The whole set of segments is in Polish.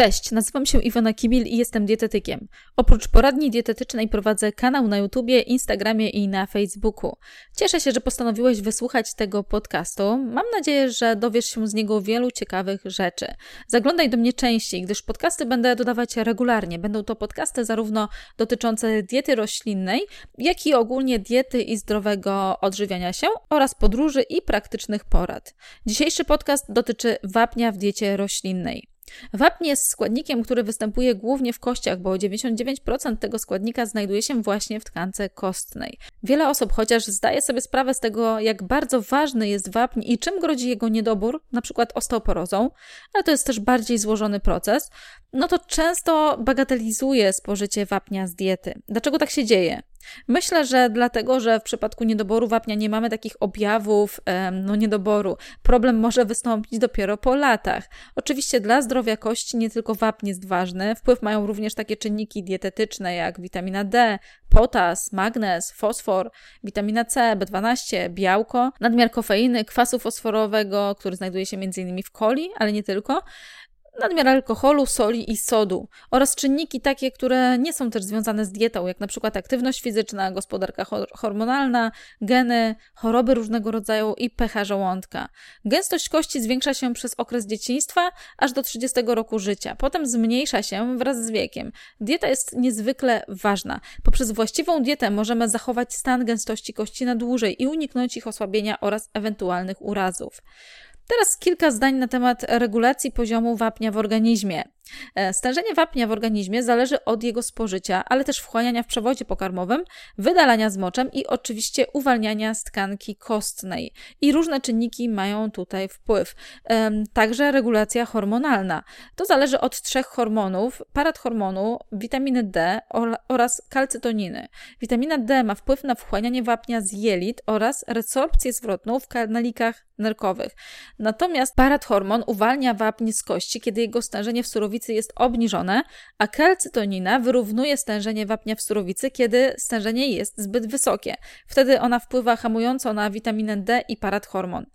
Cześć, nazywam się Iwona Kibil i jestem dietetykiem. Oprócz poradni dietetycznej prowadzę kanał na YouTubie, Instagramie i na Facebooku. Cieszę się, że postanowiłeś wysłuchać tego podcastu. Mam nadzieję, że dowiesz się z niego wielu ciekawych rzeczy. Zaglądaj do mnie częściej, gdyż podcasty będę dodawać regularnie. Będą to podcasty zarówno dotyczące diety roślinnej, jak i ogólnie diety i zdrowego odżywiania się oraz podróży i praktycznych porad. Dzisiejszy podcast dotyczy wapnia w diecie roślinnej. Wapń jest składnikiem, który występuje głównie w kościach, bo 99% tego składnika znajduje się właśnie w tkance kostnej. Wiele osób chociaż zdaje sobie sprawę z tego, jak bardzo ważny jest wapń i czym grozi jego niedobór, przykład osteoporozą, ale to jest też bardziej złożony proces, no to często bagatelizuje spożycie wapnia z diety. Dlaczego tak się dzieje? Myślę, że dlatego, że w przypadku niedoboru wapnia nie mamy takich objawów no, niedoboru. Problem może wystąpić dopiero po latach. Oczywiście dla zdrowia kości nie tylko wapń jest ważny, wpływ mają również takie czynniki dietetyczne jak witamina D, potas, magnez, fosfor, witamina C, B12, białko, nadmiar kofeiny, kwasu fosforowego, który znajduje się m.in. w coli, ale nie tylko, nadmiar alkoholu, soli i sodu oraz czynniki takie, które nie są też związane z dietą, jak na przykład aktywność fizyczna, gospodarka hormonalna, geny, choroby różnego rodzaju i pH żołądka. Gęstość kości zwiększa się przez okres dzieciństwa aż do 30 roku życia, potem zmniejsza się wraz z wiekiem. Dieta jest niezwykle ważna. Poprzez właściwą dietę możemy zachować stan gęstości kości na dłużej i uniknąć ich osłabienia oraz ewentualnych urazów. Teraz kilka zdań na temat regulacji poziomu wapnia w organizmie. E, stężenie wapnia w organizmie zależy od jego spożycia, ale też wchłaniania w przewodzie pokarmowym, wydalania z moczem i oczywiście uwalniania z tkanki kostnej. I różne czynniki mają tutaj wpływ. Także regulacja hormonalna. To zależy od trzech hormonów: parathormonu, witaminy D oraz kalcytoniny. Witamina D ma wpływ na wchłanianie wapnia z jelit oraz resorpcję zwrotną w kanalikach nerkowych. Natomiast parathormon uwalnia wapń z kości, kiedy jego stężenie w surowicy surowicy jest obniżone, a kalcytonina wyrównuje stężenie wapnia w surowicy, kiedy stężenie jest zbyt wysokie. Wtedy ona wpływa hamująco na witaminę D i parathormon.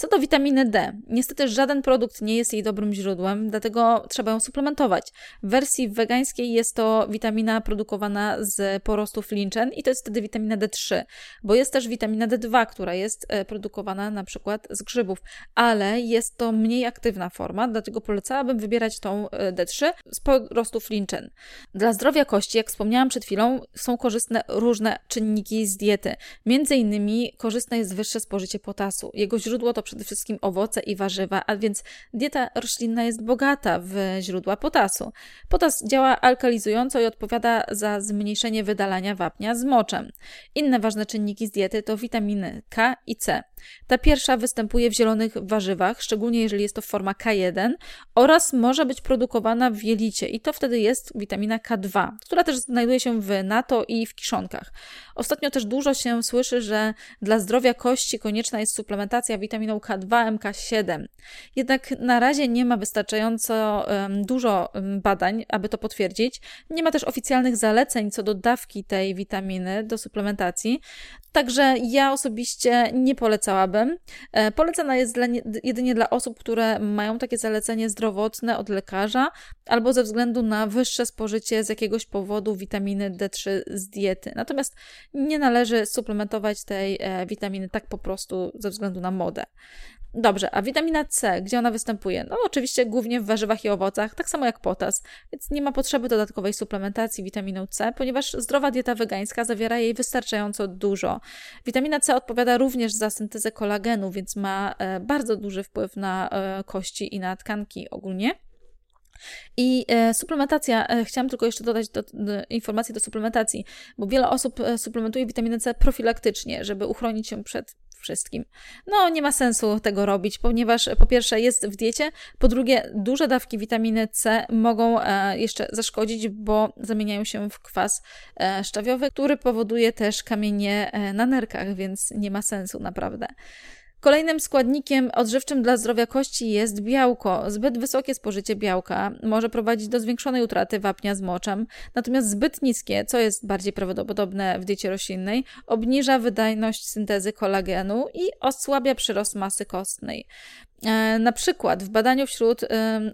Co do witaminy D, niestety żaden produkt nie jest jej dobrym źródłem, dlatego trzeba ją suplementować. W wersji wegańskiej jest to witamina produkowana z porostów linczen i to jest wtedy witamina D3, bo jest też witamina D2, która jest e, produkowana na przykład z grzybów, ale jest to mniej aktywna forma, dlatego polecałabym wybierać tą e, D3 z porostów linczen. Dla zdrowia kości, jak wspomniałam przed chwilą, są korzystne różne czynniki z diety. Między innymi korzystne jest wyższe spożycie potasu. Jego źródło to przede wszystkim owoce i warzywa, a więc dieta roślinna jest bogata w źródła potasu. Potas działa alkalizująco i odpowiada za zmniejszenie wydalania wapnia z moczem. Inne ważne czynniki z diety to witaminy K i C. Ta pierwsza występuje w zielonych warzywach, szczególnie jeżeli jest to forma K1 oraz może być produkowana w jelicie i to wtedy jest witamina K2, która też znajduje się w nato i w kiszonkach. Ostatnio też dużo się słyszy, że dla zdrowia kości konieczna jest suplementacja witaminą K2, MK7. Jednak na razie nie ma wystarczająco dużo badań, aby to potwierdzić. Nie ma też oficjalnych zaleceń co do dawki tej witaminy do suplementacji. Także ja osobiście nie polecałabym. E, polecana jest dla, jedynie dla osób, które mają takie zalecenie zdrowotne od lekarza albo ze względu na wyższe spożycie z jakiegoś powodu witaminy D3 z diety. Natomiast nie należy suplementować tej e, witaminy tak po prostu ze względu na modę. Dobrze, a witamina C, gdzie ona występuje? No oczywiście głównie w warzywach i owocach, tak samo jak potas, więc nie ma potrzeby dodatkowej suplementacji witaminą C, ponieważ zdrowa dieta wegańska zawiera jej wystarczająco dużo. Witamina C odpowiada również za syntezę kolagenu, więc ma e, bardzo duży wpływ na e, kości i na tkanki ogólnie. I e, suplementacja, e, chciałam tylko jeszcze dodać do, do, informacji do suplementacji, bo wiele osób e, suplementuje witaminę C profilaktycznie, żeby uchronić się przed wszystkim. No, nie ma sensu tego robić, ponieważ po pierwsze jest w diecie, po drugie duże dawki witaminy C mogą e, jeszcze zaszkodzić, bo zamieniają się w kwas e, szczawiowy, który powoduje też kamienie e, na nerkach, więc nie ma sensu naprawdę. Kolejnym składnikiem odżywczym dla zdrowia kości jest białko. Zbyt wysokie spożycie białka może prowadzić do zwiększonej utraty wapnia z moczem, natomiast zbyt niskie, co jest bardziej prawdopodobne w diecie roślinnej, obniża wydajność syntezy kolagenu i osłabia przyrost masy kostnej. E, na przykład w badaniu wśród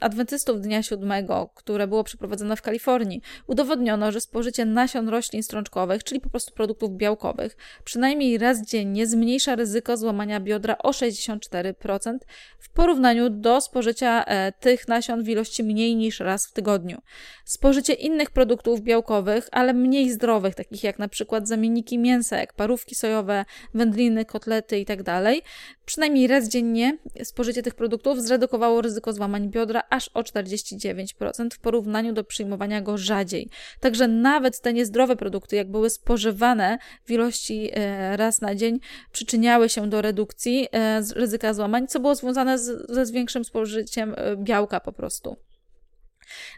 adwentystów Dnia Siódmego, które było przeprowadzone w Kalifornii, udowodniono, że spożycie nasion roślin strączkowych, czyli po prostu produktów białkowych, przynajmniej raz dziennie zmniejsza ryzyko złamania biodra o 64% w porównaniu do spożycia e, tych nasion w ilości mniej niż raz w tygodniu. Spożycie innych produktów białkowych, ale mniej zdrowych, takich jak na przykład zamienniki mięsa, jak parówki sojowe, wędliny, kotlety itd., tak przynajmniej raz dziennie spożycie tych produktów zredukowało ryzyko złamań biodra aż o 49% w porównaniu do przyjmowania go rzadziej. Także nawet te niezdrowe produkty, jak były spożywane w ilości e, raz na dzień, przyczyniały się do redukcji e, ryzyka złamań, co było związane z, ze większym spożyciem e, białka po prostu.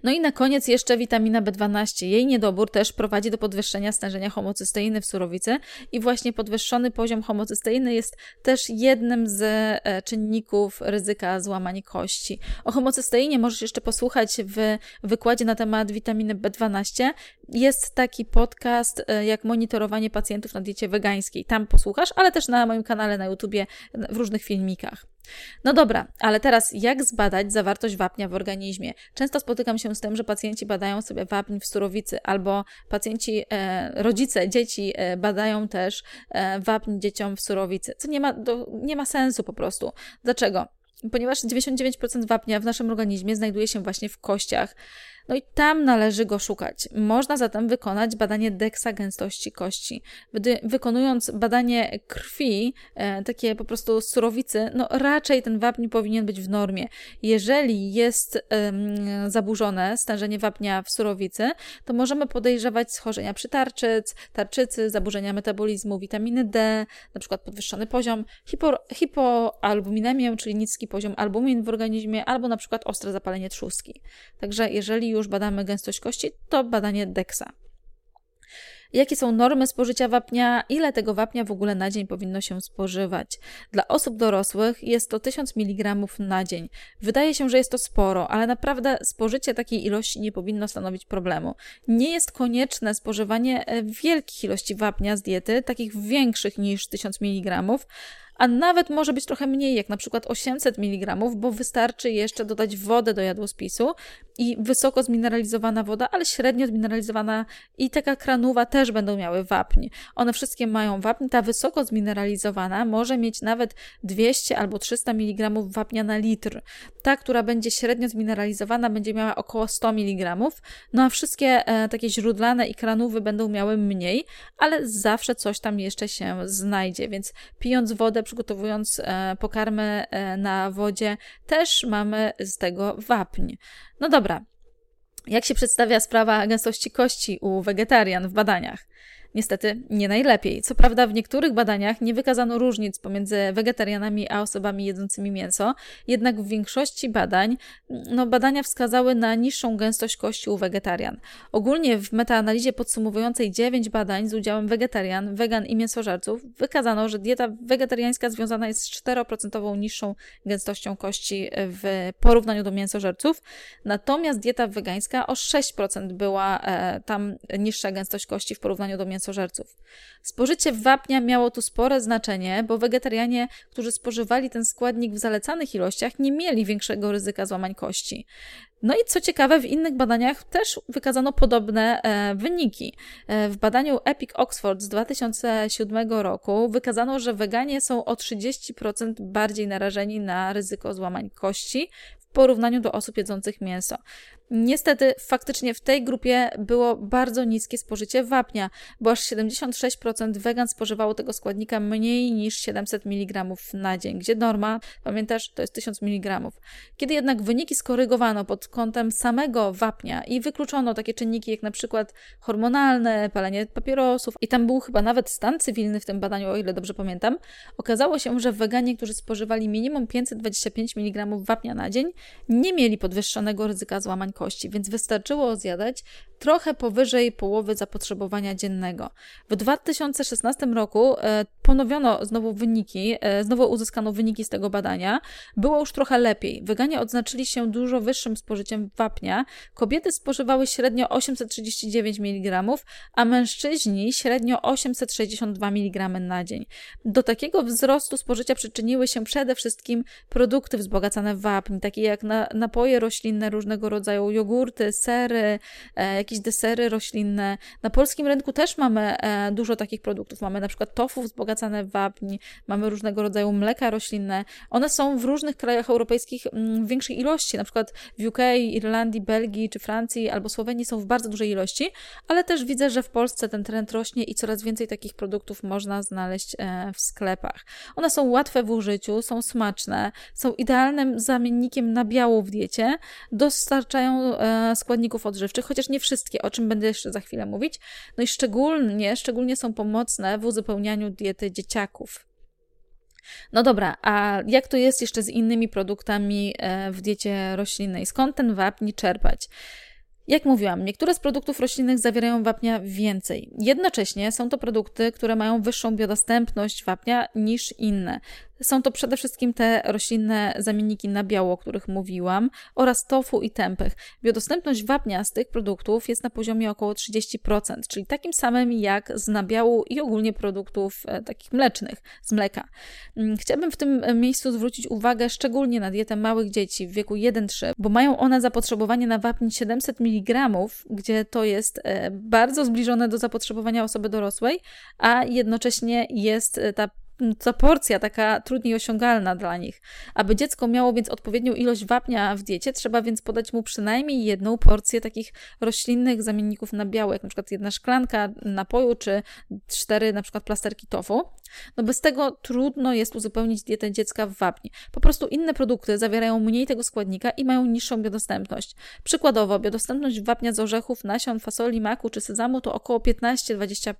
No i na koniec jeszcze witamina B12. Jej niedobór też prowadzi do podwyższenia stężenia homocysteiny w surowicy i właśnie podwyższony poziom homocysteiny jest też jednym z e, czynników ryzyka złamań kości. O homocysteinie możesz jeszcze posłuchać w wykładzie na temat witaminy B12. Jest taki podcast e, jak monitorowanie pacjentów na diecie wegańskiej. Tam posłuchasz, ale też na moim kanale na YouTubie w różnych filmikach. No dobra, ale teraz jak zbadać zawartość wapnia w organizmie? Często spotykam się z tym, że pacjenci badają sobie wapń w surowicy, albo pacjenci, e, rodzice dzieci e, badają też e, wapń dzieciom w surowicy, co nie ma, do, nie ma sensu po prostu. Dlaczego? Ponieważ 99% wapnia w naszym organizmie znajduje się właśnie w kościach. No i tam należy go szukać. Można zatem wykonać badanie deksa gęstości kości. Wykonując badanie krwi, e, takie po prostu surowicy, no raczej ten wapń powinien być w normie. Jeżeli jest zaburzone stężenie wapnia w surowicy, to możemy podejrzewać schorzenia przytarczyc, tarczycy, zaburzenia metabolizmu witaminy D, na przykład podwyższony poziom hipo, hipoalbuminemię, czyli niski poziom albumin w organizmie, albo na przykład ostre zapalenie trzustki. Także jeżeli już badamy gęstość kości, to badanie DEXA. Jakie są normy spożycia wapnia? Ile tego wapnia w ogóle na dzień powinno się spożywać? Dla osób dorosłych jest to 1000 mg na dzień. Wydaje się, że jest to sporo, ale naprawdę spożycie takiej ilości nie powinno stanowić problemu. Nie jest konieczne spożywanie e, wielkich ilości wapnia z diety, takich większych niż 1000 mg, a nawet może być trochę mniej, jak na przykład 800 mg, bo wystarczy jeszcze dodać wodę do jadłospisu i wysoko zmineralizowana woda, ale średnio zmineralizowana i taka kranowa też będą miały wapń. One wszystkie mają wapń. Ta wysoko zmineralizowana może mieć nawet 200 albo 300 mg wapnia na litr. Ta, która będzie średnio zmineralizowana, będzie miała około 100 mg, no a wszystkie e, takie źródlane i kranówy będą miały mniej, ale zawsze coś tam jeszcze się znajdzie, więc pijąc wodę przygotowując e, pokarmy e, na wodzie, też mamy z tego wapń. No dobra. Jak się przedstawia sprawa gęstości kości u wegetarian w badaniach? Niestety nie najlepiej. Co prawda w niektórych badaniach nie wykazano różnic pomiędzy wegetarianami a osobami jedzącymi mięso, jednak w większości badań no, badania wskazały na niższą gęstość kości u wegetarian. Ogólnie w metaanalizie podsumowującej 9 badań z udziałem wegetarian, wegan i mięsożerców wykazano, że dieta wegetariańska związana jest z 4% niższą gęstością kości w porównaniu do mięsożerców, natomiast dieta wegańska o 6% była e, tam niższa gęstość kości w porównaniu do mięsożerców mięsożerców. Spożycie wapnia miało tu spore znaczenie, bo wegetarianie, którzy spożywali ten składnik w zalecanych ilościach, nie mieli większego ryzyka złamań kości. No i co ciekawe, w innych badaniach też wykazano podobne e, wyniki. E, w badaniu Epic Oxford z 2007 roku wykazano, że weganie są o 30% bardziej narażeni na ryzyko złamań kości w porównaniu do osób jedzących mięso. Niestety, faktycznie w tej grupie było bardzo niskie spożycie wapnia, bo aż 76% wegan spożywało tego składnika mniej niż 700 mg na dzień, gdzie norma, pamiętasz, to jest 1000 mg. Kiedy jednak wyniki skorygowano pod kątem samego wapnia i wykluczono takie czynniki jak na przykład hormonalne, palenie papierosów i tam był chyba nawet stan cywilny w tym badaniu, o ile dobrze pamiętam, okazało się, że weganie, którzy spożywali minimum 525 mg wapnia na dzień, nie mieli podwyższonego ryzyka złamań kości, więc wystarczyło zjadać trochę powyżej połowy zapotrzebowania dziennego. W 2016 roku e, ponowiono znowu wyniki, e, znowu uzyskano wyniki z tego badania. Było już trochę lepiej. Weganie odznaczyli się dużo wyższym spożyciem wapnia. Kobiety spożywały średnio 839 mg, a mężczyźni średnio 862 mg na dzień. Do takiego wzrostu spożycia przyczyniły się przede wszystkim produkty wzbogacane w wapń, takie jak napoje roślinne, różnego rodzaju jogurty, sery, e, jakieś desery roślinne. Na polskim rynku też mamy e, dużo takich produktów. Mamy na przykład tofu wzbogacane wapń, mamy różnego rodzaju mleka roślinne. One są w różnych krajach europejskich mm, w większej ilości, na przykład w UK, Irlandii, Belgii czy Francji albo Słowenii są w bardzo dużej ilości, ale też widzę, że w Polsce ten trend rośnie i coraz więcej takich produktów można znaleźć e, w sklepach. One są łatwe w użyciu, są smaczne, są idealnym zamiennikiem nabiału w diecie, dostarczają e, składników odżywczych, chociaż nie wszystkie, o czym będę jeszcze za chwilę mówić. No i szczególnie, szczególnie są pomocne w uzupełnianiu diety dzieciaków. No dobra, a jak to jest jeszcze z innymi produktami e, w diecie roślinnej? Skąd ten wapń czerpać? Jak mówiłam, niektóre z produktów roślinnych zawierają wapnia więcej. Jednocześnie są to produkty, które mają wyższą biodostępność wapnia niż inne. Są to przede wszystkim te roślinne zamienniki na biało, o których mówiłam, oraz tofu i tempeh. Biodostępność wapnia z tych produktów jest na poziomie około 30%, czyli takim samym jak z nabiału i ogólnie produktów e, takich mlecznych, z mleka. Mm, chciałabym w tym miejscu zwrócić uwagę szczególnie na dietę małych dzieci w wieku 1-3, bo mają one zapotrzebowanie na wapń 700 mg, gdzie to jest e, bardzo zbliżone do zapotrzebowania osoby dorosłej, a jednocześnie jest e, ta ta porcja taka trudniej osiągalna dla nich. Aby dziecko miało więc odpowiednią ilość wapnia w diecie, trzeba więc podać mu przynajmniej jedną porcję takich roślinnych zamienników na białe, jak na przykład jedna szklanka napoju, czy cztery na przykład plasterki tofu. No bez tego trudno jest uzupełnić dietę dziecka w wapni. Po prostu inne produkty zawierają mniej tego składnika i mają niższą biodostępność. Przykładowo, biodostępność wapnia z orzechów, nasion, fasoli, maku czy sezamu to około 15-20%.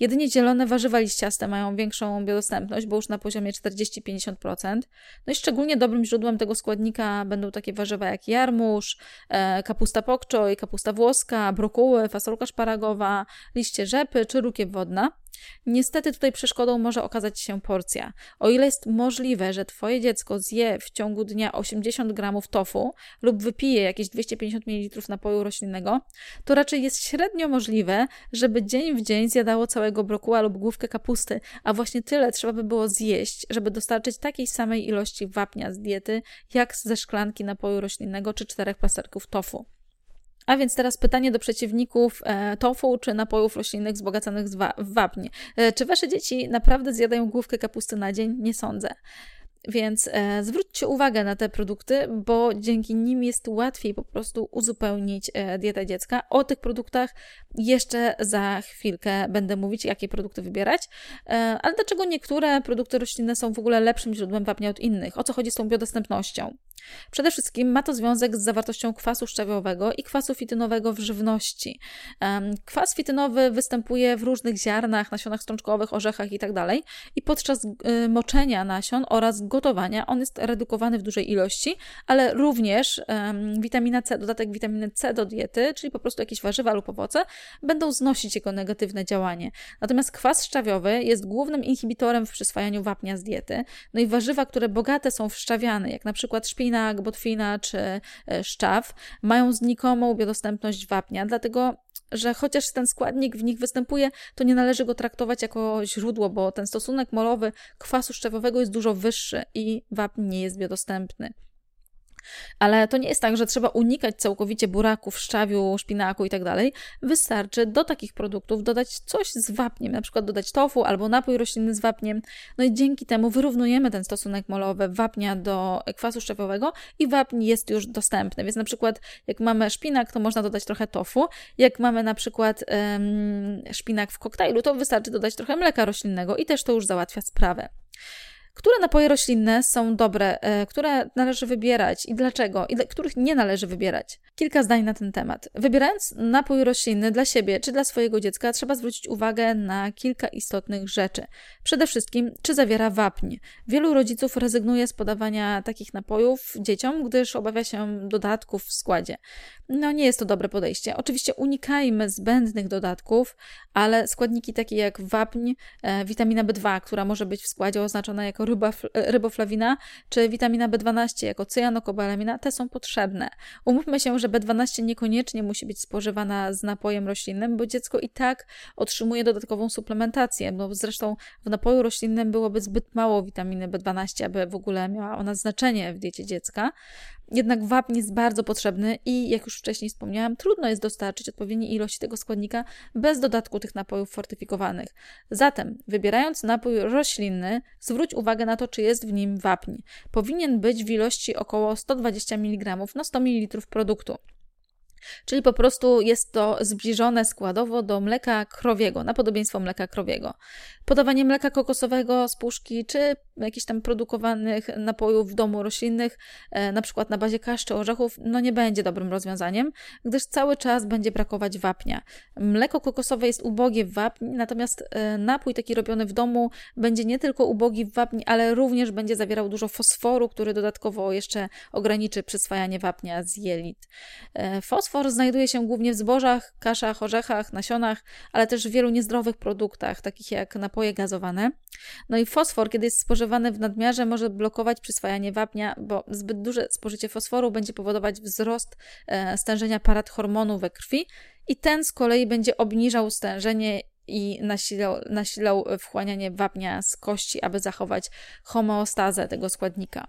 Jedynie zielone warzywa liściaste mają większą biodostępność, bo już na poziomie 40-50%. No i szczególnie dobrym źródłem tego składnika będą takie warzywa jak jarmuż, e, kapusta pokczoj, kapusta włoska, brokuły, fasolka szparagowa, liście rzepy czy rukiew wodna. Niestety tutaj przeszkodą może okazać się porcja. O ile jest możliwe, że Twoje dziecko zje w ciągu dnia 80 gramów tofu lub wypije jakieś 250 ml napoju roślinnego, to raczej jest średnio możliwe, żeby dzień w dzień zjadało całego brokuła lub główkę kapusty, a właśnie tyle trzeba by było zjeść, żeby dostarczyć takiej samej ilości wapnia z diety, jak ze szklanki napoju roślinnego czy czterech plasterków tofu. A więc teraz pytanie do przeciwników e, tofu czy napojów roślinnych wzbogacanych w wapnie. E, czy wasze dzieci naprawdę zjadają główkę kapusty na dzień? Nie sądzę. Więc e, zwróćcie uwagę na te produkty, bo dzięki nim jest łatwiej po prostu uzupełnić dietę dziecka. O tych produktach jeszcze za chwilkę będę mówić, jakie produkty wybierać. Ale dlaczego niektóre produkty roślinne są w ogóle lepszym źródłem wapnia od innych? O co chodzi z tą biodostępnością? Przede wszystkim ma to związek z zawartością kwasu szczawiowego i kwasu fitynowego w żywności. Kwas fitynowy występuje w różnych ziarnach, nasionach strączkowych, orzechach itd. Tak I podczas y, moczenia nasion oraz gotowania on jest redukowany w dużej ilości, ale również witamina C, dodatek witaminy C do diety, czyli po prostu jakieś warzywa lub owoce, będą znosić jego negatywne działanie. Natomiast kwas szczawiowy jest głównym inhibitorem w przyswajaniu wapnia z diety. No i warzywa, które bogate są w szczawiany, jak na przykład szpinak, szpinak, botwina czy e, szczaw mają znikomą biodostępność wapnia, dlatego że chociaż ten składnik w nich występuje, to nie należy go traktować jako źródło, bo ten stosunek molowy kwasu szczawowego jest dużo wyższy i wapń nie jest biodostępny. Ale to nie jest tak, że trzeba unikać całkowicie buraków, szczawiu, szpinaku i tak. Wystarczy do takich produktów dodać coś z wapniem, na przykład dodać tofu albo napój roślinny z wapniem. No i dzięki temu wyrównujemy ten stosunek molowy wapnia do kwasu szczawiowego i wapń jest już dostępny. Więc na przykład jak mamy szpinak, to można dodać trochę tofu. Jak mamy na przykład um, szpinak w koktajlu, to wystarczy dodać trochę mleka roślinnego i też to już załatwia sprawę. Które napoje roślinne są dobre, e, które należy wybierać i dlaczego, i dla których nie należy wybierać? Kilka zdań na ten temat. Wybierając napój roślinny dla siebie czy dla swojego dziecka, trzeba zwrócić uwagę na kilka istotnych rzeczy. Przede wszystkim, czy zawiera wapń. Wielu rodziców rezygnuje z podawania takich napojów dzieciom, gdyż obawia się dodatków w składzie. No, nie jest to dobre podejście. Oczywiście unikajmy zbędnych dodatków, ale składniki takie jak wapń, e, witamina B2, która może być w składzie oznaczona jako ryba, ryboflawina, czy witamina B12 jako cyjanokobalamina, te są potrzebne. Umówmy się, że B12 niekoniecznie musi być spożywana z napojem roślinnym, bo dziecko i tak otrzymuje dodatkową suplementację. No zresztą w napoju roślinnym byłoby zbyt mało witaminy B12, aby w ogóle miała ona znaczenie w diecie dziecka. Jednak wapń jest bardzo potrzebny i, jak już wcześniej wspomniałam, trudno jest dostarczyć odpowiedniej ilości tego składnika bez dodatku tych napojów fortyfikowanych. Zatem, wybierając napój roślinny, zwróć uwagę na to, czy jest w nim wapń. Powinien być w ilości około 120 mg na 100 ml produktu. Czyli po prostu jest to zbliżone składowo do mleka krowiego, na podobieństwo mleka krowiego. Podawanie mleka kokosowego z puszki, czy jakichś tam produkowanych napojów w domu roślinnych, e, na przykład na bazie kasz czy orzechów, no nie będzie dobrym rozwiązaniem, gdyż cały czas będzie brakować wapnia. Mleko kokosowe jest ubogie w wapń, natomiast e, napój taki robiony w domu będzie nie tylko ubogi w wapń, ale również będzie zawierał dużo fosforu, który dodatkowo jeszcze ograniczy przyswajanie wapnia z jelit. E, fosfor znajduje się głównie w zbożach, kaszach, orzechach, nasionach, ale też w wielu niezdrowych produktach, takich jak napoje gazowane. No i fosfor, kiedy jest spożywany w nadmiarze, może blokować przyswajanie wapnia, bo zbyt duże spożycie fosforu będzie powodować wzrost e, stężenia parathormonu we krwi i ten z kolei będzie obniżał stężenie i nasilał, nasilał wchłanianie wapnia z kości, aby zachować homeostazę tego składnika.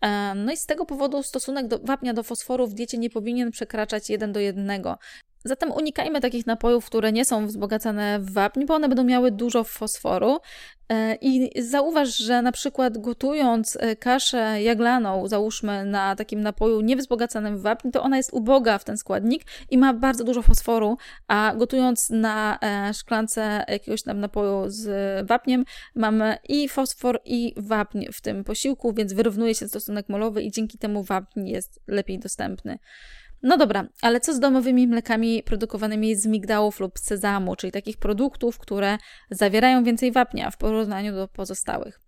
E, no i z tego powodu stosunek do, wapnia do fosforu w diecie nie powinien przekraczać 1 do 1. Zatem unikajmy takich napojów, które nie są wzbogacane w wapń, bo one będą miały dużo fosforu. E, I zauważ, że na przykład gotując e, kaszę jaglaną, załóżmy na takim napoju niewzbogacanym w wapń, to ona jest uboga w ten składnik i ma bardzo dużo fosforu, a gotując na e, szklance jakiegoś tam napoju z wapniem, mamy i fosfor, i wapń w tym posiłku, więc wyrównuje się stosunek molowy i dzięki temu wapń jest lepiej dostępny. No dobra, ale co z domowymi mlekami produkowanymi z migdałów lub sezamu, czyli takich produktów, które zawierają więcej wapnia w porównaniu do pozostałych?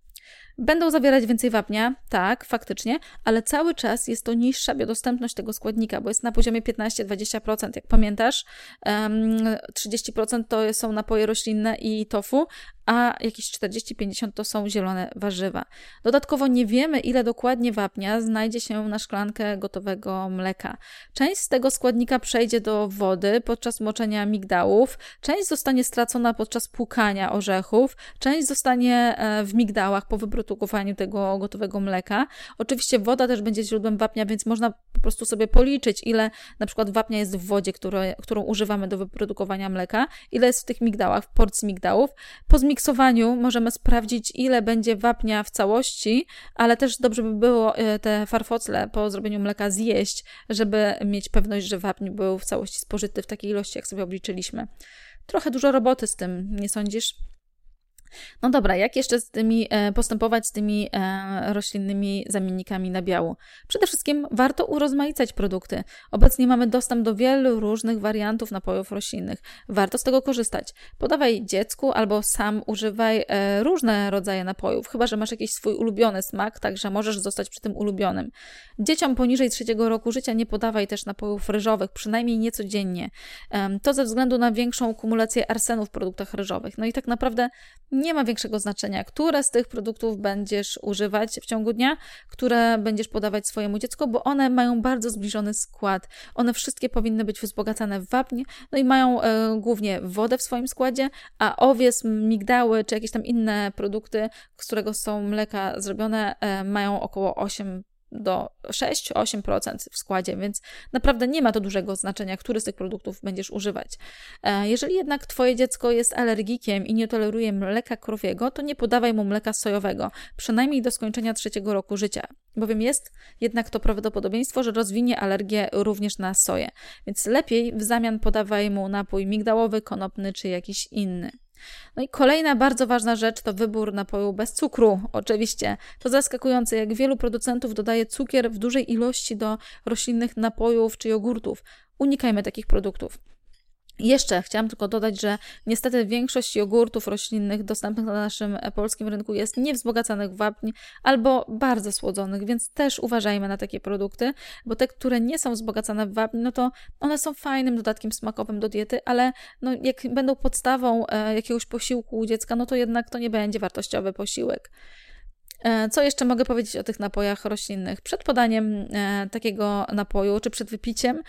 Będą zawierać więcej wapnia, tak, faktycznie, ale cały czas jest to niższa biodostępność tego składnika, bo jest na poziomie 15-20%. Jak pamiętasz, 30% to są napoje roślinne i tofu, a jakieś 40-50 to są zielone warzywa. Dodatkowo nie wiemy, ile dokładnie wapnia znajdzie się na szklankę gotowego mleka. Część z tego składnika przejdzie do wody podczas moczenia migdałów, część zostanie stracona podczas płukania orzechów, część zostanie e, w migdałach po wyprodukowaniu tego gotowego mleka. Oczywiście woda też będzie źródłem wapnia, więc można po prostu sobie policzyć, ile na przykład wapnia jest w wodzie, które, którą używamy do wyprodukowania mleka, ile jest w tych migdałach, w porcji migdałów. Po miksowaniu możemy sprawdzić, ile będzie wapnia w całości, ale też dobrze by było e, te farfocle po zrobieniu mleka zjeść, żeby mieć pewność, że wapń był w całości spożyty w takiej ilości, jak sobie obliczyliśmy. Trochę dużo roboty z tym, nie sądzisz? No dobra, jak jeszcze z tymi e, postępować z tymi e, roślinnymi zamiennikami nabiału? Przede wszystkim warto urozmaicać produkty. Obecnie mamy dostęp do wielu różnych wariantów napojów roślinnych. Warto z tego korzystać. Podawaj dziecku albo sam używaj e, różne rodzaje napojów, chyba że masz jakiś swój ulubiony smak, także możesz zostać przy tym ulubionym. Dzieciom poniżej trzeciego roku życia nie podawaj też napojów ryżowych, przynajmniej nie codziennie. To ze względu na większą kumulację arsenu w produktach ryżowych. No i tak naprawdę nie ma większego znaczenia, które z tych produktów będziesz używać w ciągu dnia, które będziesz podawać swojemu dziecku, bo one mają bardzo zbliżony skład. One wszystkie powinny być wzbogacane w wapń, no i mają e, głównie wodę w swoim składzie, a owies, migdały czy jakieś tam inne produkty, z którego są mleka zrobione, e, mają około 8 do 6-8% w składzie, więc naprawdę nie ma to dużego znaczenia, który z tych produktów będziesz używać. E, jeżeli jednak Twoje dziecko jest alergikiem i nie toleruje mleka krowiego, to nie podawaj mu mleka sojowego, przynajmniej do skończenia trzeciego roku życia, bowiem jest jednak to prawdopodobieństwo, że rozwinie alergię również na soję, więc lepiej w zamian podawaj mu napój migdałowy, konopny czy jakiś inny. No i kolejna bardzo ważna rzecz to wybór napoju bez cukru. Oczywiście to zaskakujące, jak wielu producentów dodaje cukier w dużej ilości do roślinnych napojów czy jogurtów. Unikajmy takich produktów. Jeszcze chciałam tylko dodać, że niestety większość jogurtów roślinnych dostępnych na naszym polskim rynku jest niewzbogacanych w wapń albo bardzo słodzonych, więc też uważajmy na takie produkty, bo te, które nie są wzbogacane w wapń, no to one są fajnym dodatkiem smakowym do diety, ale no jak będą podstawą e, jakiegoś posiłku u dziecka, no to jednak to nie będzie wartościowy posiłek. E, co jeszcze mogę powiedzieć o tych napojach roślinnych? Przed podaniem e, takiego napoju, czy przed wypiciem,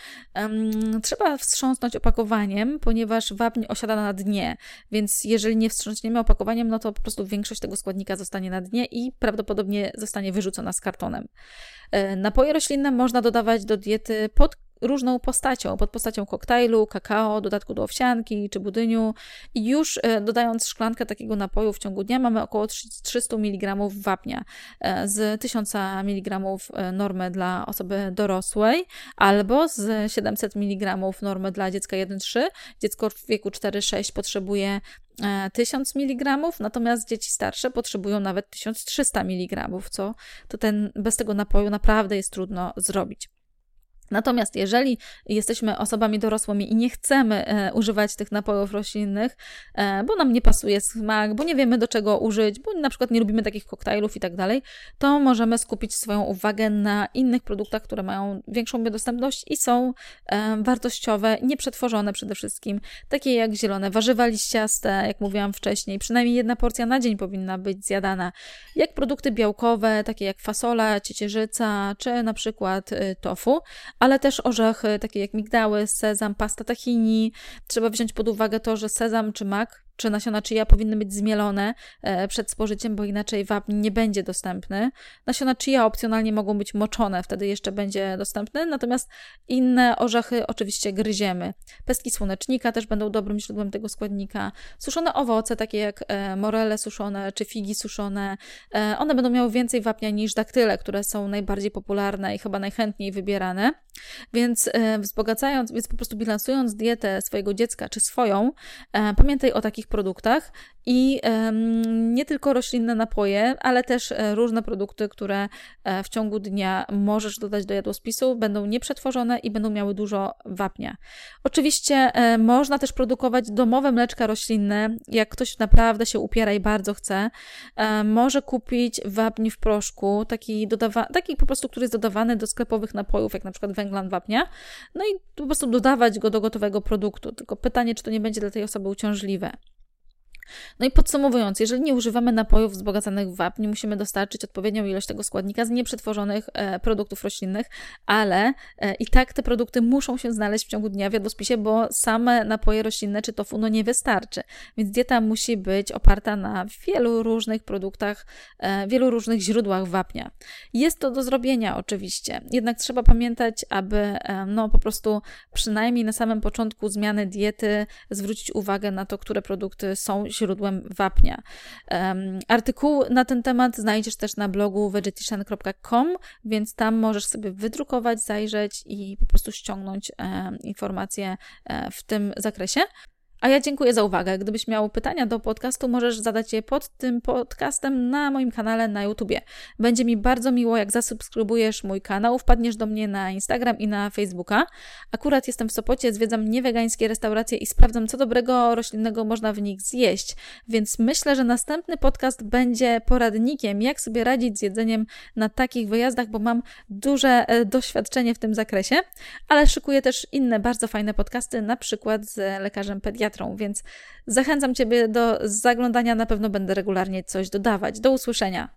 trzeba wstrząsnąć opakowaniem, ponieważ wapń osiada na dnie, więc jeżeli nie wstrząsniemy opakowaniem, no to po prostu większość tego składnika zostanie na dnie i prawdopodobnie zostanie wyrzucona z kartonem. E, napoje roślinne można dodawać do diety pod różną postacią, pod postacią koktajlu, kakao, dodatku do owsianki czy budyniu i już e, dodając szklankę takiego napoju w ciągu dnia mamy około 300 mg wapnia e, z 1000 mg e, normy dla osoby dorosłej albo z 700 mg normy dla dziecka 1-3. Dziecko w wieku 4-6 potrzebuje 1000 mg, natomiast dzieci starsze potrzebują nawet 1300 mg, co to ten, bez tego napoju naprawdę jest trudno zrobić. Natomiast jeżeli jesteśmy osobami dorosłymi i nie chcemy e, używać tych napojów roślinnych, e, bo nam nie pasuje smak, bo nie wiemy do czego użyć, bo na przykład nie lubimy takich koktajlów i tak dalej, to możemy skupić swoją uwagę na innych produktach, które mają większą biodostępność i są e, wartościowe, nieprzetworzone przede wszystkim, takie jak zielone warzywa liściaste, jak mówiłam wcześniej, przynajmniej jedna porcja na dzień powinna być zjadana, jak produkty białkowe, takie jak fasola, ciecierzyca, czy na przykład y, tofu, ale też orzechy, takie jak migdały, sezam, pasta tahini. Trzeba wziąć pod uwagę to, że sezam czy mak czy nasiona chia powinny być zmielone e, przed spożyciem, bo inaczej wapń nie będzie dostępny. Nasiona chia opcjonalnie mogą być moczone, wtedy jeszcze będzie dostępny, natomiast inne orzechy oczywiście gryziemy. Pestki słonecznika też będą dobrym źródłem tego składnika. Suszone owoce, takie jak e, morele suszone czy figi suszone, e, one będą miały więcej wapnia niż daktyle, które są najbardziej popularne i chyba najchętniej wybierane. Więc wzbogacając, więc po prostu bilansując dietę swojego dziecka czy swoją, pamiętaj o takich produktach i nie tylko roślinne napoje, ale też e, różne produkty, które e, w ciągu dnia możesz dodać do jadłospisu, będą nieprzetworzone i będą miały dużo wapnia. Oczywiście e, można też produkować domowe mleczka roślinne, jak ktoś naprawdę się upiera i bardzo chce, może kupić wapń w proszku, taki, dodawa- taki po prostu, który jest dodawany do sklepowych napojów, jak na przykład węglan wapnia, no i po prostu dodawać go do gotowego produktu. Tylko pytanie, czy to nie będzie dla tej osoby uciążliwe. No i podsumowując, jeżeli nie używamy napojów wzbogacanych w wapń, musimy dostarczyć odpowiednią ilość tego składnika z nieprzetworzonych e, produktów roślinnych, ale e, i tak te produkty muszą się znaleźć w ciągu dnia w jadłospisie, bo same napoje roślinne czy tofu no nie wystarczy. Więc dieta musi być oparta na wielu różnych produktach, e, wielu różnych źródłach wapnia. Jest to do zrobienia oczywiście, jednak trzeba pamiętać, aby no po prostu przynajmniej na samym początku zmiany diety zwrócić uwagę na to, które produkty są źródłem wapnia. Um, artykuł na ten temat znajdziesz też na blogu vegetarian.com, więc tam możesz sobie wydrukować, zajrzeć i po prostu ściągnąć um, informacje um, w tym zakresie. A ja dziękuję za uwagę. Gdybyś miał pytania do podcastu, możesz zadać je pod tym podcastem na moim kanale na YouTubie. Będzie mi bardzo miło, jak zasubskrybujesz mój kanał, wpadniesz do mnie na Instagram i na Facebooka. Akurat jestem w Sopocie, zwiedzam niewegańskie restauracje i sprawdzam, co dobrego roślinnego można w nich zjeść. Więc myślę, że następny podcast będzie poradnikiem, jak sobie radzić z jedzeniem na takich wyjazdach, bo mam duże e, doświadczenie w tym zakresie, ale szykuję też inne bardzo fajne podcasty, na przykład z lekarzem pediatrą więc zachęcam Ciebie do zaglądania, na pewno będę regularnie coś dodawać. Do usłyszenia.